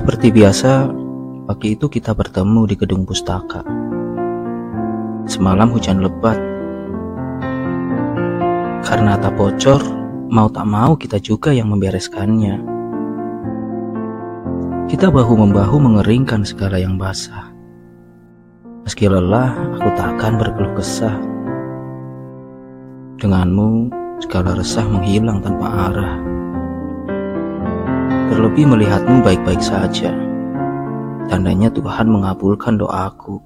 Seperti biasa, pagi itu kita bertemu di gedung pustaka. Semalam hujan lebat. Karena tak bocor, mau tak mau kita juga yang membereskannya. Kita bahu-membahu mengeringkan segala yang basah. Meski lelah, aku tak akan berkeluh kesah. Denganmu, segala resah menghilang tanpa arah. Terlebih melihatmu baik-baik saja. Tandanya Tuhan mengabulkan doaku.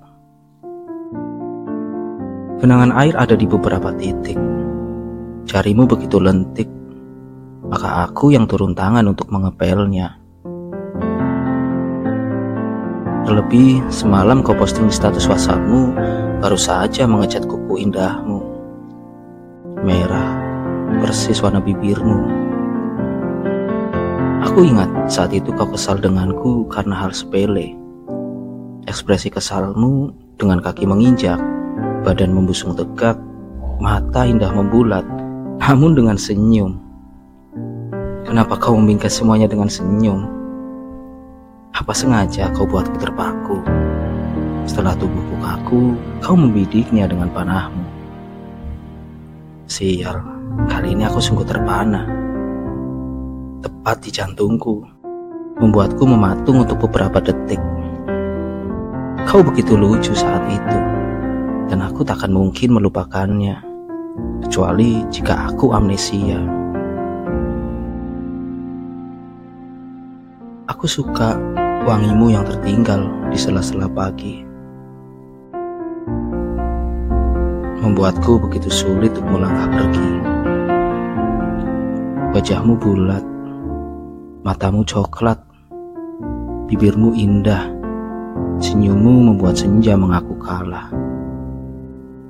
Genangan air ada di beberapa titik. Jarimu begitu lentik, maka aku yang turun tangan untuk mengepelnya. Terlebih semalam kau posting di status WhatsAppmu baru saja mengecat kuku indahmu. Merah, persis warna bibirmu. Aku ingat saat itu kau kesal denganku karena hal sepele. Ekspresi kesalmu dengan kaki menginjak, badan membusung tegak, mata indah membulat, namun dengan senyum. Kenapa kau membingkai semuanya dengan senyum? Apa sengaja kau buatku terpaku? Setelah tubuhku kaku, kau membidiknya dengan panahmu. Sial, kali ini aku sungguh terpana. Tepat di jantungku, membuatku mematung untuk beberapa detik. Kau begitu lucu saat itu, dan aku takkan mungkin melupakannya, kecuali jika aku amnesia. Aku suka wangimu yang tertinggal di sela-sela pagi. Membuatku begitu sulit untuk melangkah pergi. Wajahmu bulat, matamu coklat, bibirmu indah, senyummu membuat senja mengaku kalah.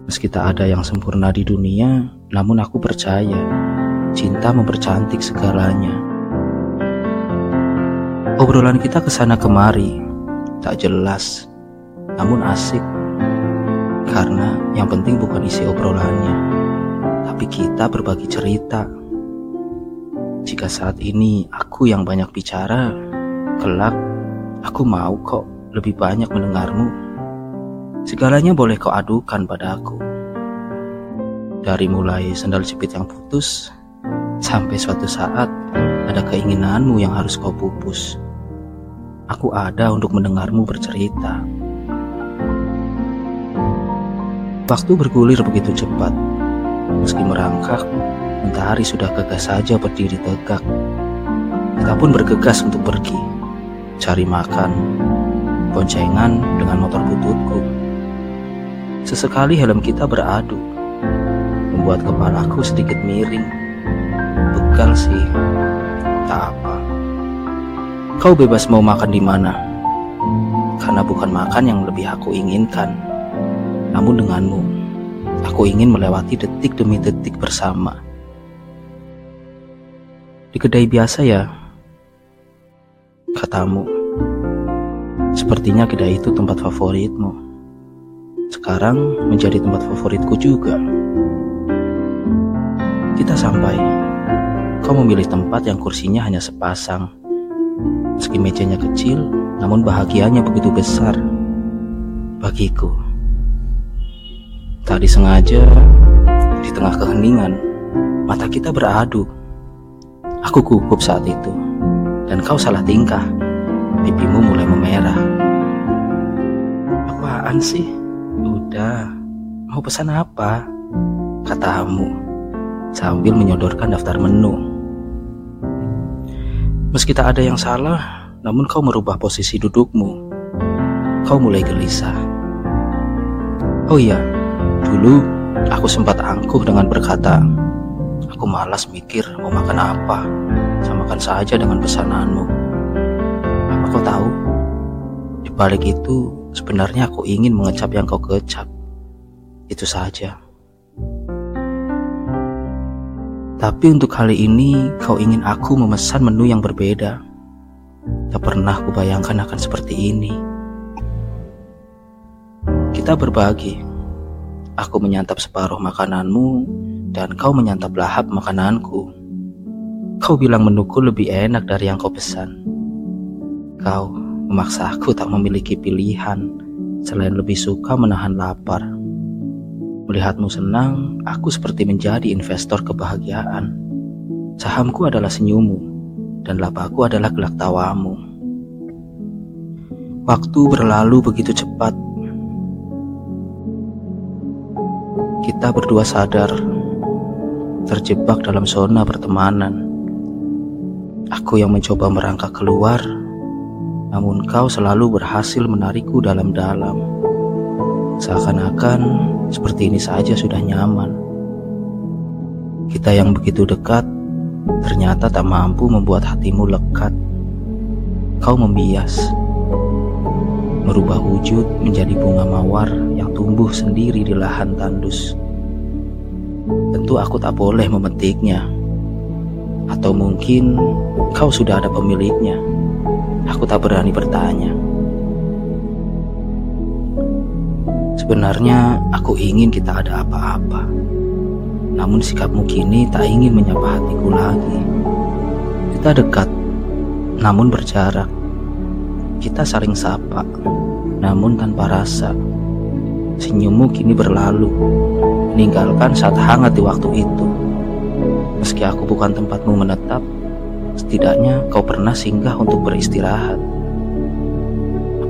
Meski tak ada yang sempurna di dunia, namun aku percaya cinta mempercantik segalanya. Obrolan kita ke sana kemari, tak jelas, namun asik. Karena yang penting bukan isi obrolannya, tapi kita berbagi cerita. Jika saat ini aku yang banyak bicara, kelak aku mau kok lebih banyak mendengarmu. Segalanya boleh kau adukan padaku. Dari mulai sandal jepit yang putus, sampai suatu saat ada keinginanmu yang harus kau pupus. Aku ada untuk mendengarmu bercerita. Waktu bergulir begitu cepat. Meski merangkak, mentari sudah gegas saja berdiri tegak. Kita pun bergegas untuk pergi, cari makan, boncengan dengan motor bututku. Sesekali helm kita beradu, membuat kepalaku sedikit miring. Begal sih, tak apa. Kau bebas mau makan di mana? Karena bukan makan yang lebih aku inginkan. Namun denganmu, aku ingin melewati detik demi detik bersama. Di kedai biasa ya, katamu. Sepertinya kedai itu tempat favoritmu. Sekarang menjadi tempat favoritku juga. Kita sampai. Kau memilih tempat yang kursinya hanya sepasang Meski mejanya kecil, namun bahagianya begitu besar bagiku. Tak disengaja, di tengah keheningan, mata kita beradu. Aku gugup saat itu, dan kau salah tingkah. Pipimu mulai memerah. Apaan sih? Udah, mau pesan apa? Katamu, sambil menyodorkan daftar menu. Meski tak ada yang salah, namun kau merubah posisi dudukmu. Kau mulai gelisah. Oh iya, dulu aku sempat angkuh dengan berkata, aku malas mikir mau makan apa, samakan saja dengan pesananmu. Apa kau tahu? Di balik itu, sebenarnya aku ingin mengecap yang kau kecap. Itu saja. Tapi untuk kali ini kau ingin aku memesan menu yang berbeda. Tak pernah kubayangkan akan seperti ini. Kita berbagi. Aku menyantap separuh makananmu dan kau menyantap lahap makananku. Kau bilang menuku lebih enak dari yang kau pesan. kau memaksa aku tak memiliki pilihan selain lebih suka menahan lapar. Melihatmu senang, aku seperti menjadi investor kebahagiaan. Sahamku adalah senyummu, dan lapaku adalah gelak tawamu. Waktu berlalu begitu cepat. Kita berdua sadar, terjebak dalam zona pertemanan. Aku yang mencoba merangkak keluar, namun kau selalu berhasil menarikku dalam-dalam. Seakan-akan seperti ini saja sudah nyaman. Kita yang begitu dekat ternyata tak mampu membuat hatimu lekat. Kau membias, merubah wujud menjadi bunga mawar yang tumbuh sendiri di lahan tandus. Tentu aku tak boleh memetiknya. Atau mungkin kau sudah ada pemiliknya. Aku tak berani bertanya. Sebenarnya aku ingin kita ada apa-apa. Namun sikapmu kini tak ingin menyapa hatiku lagi. Kita dekat, namun berjarak. Kita saling sapa, namun tanpa rasa. Senyummu kini berlalu, meninggalkan saat hangat di waktu itu. Meski aku bukan tempatmu menetap, setidaknya kau pernah singgah untuk beristirahat.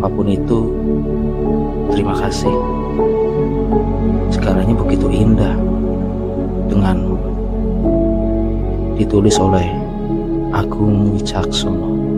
Apa pun itu, terima kasih. Segalanya begitu indah denganmu. Ditulis oleh Agung Wicaksono.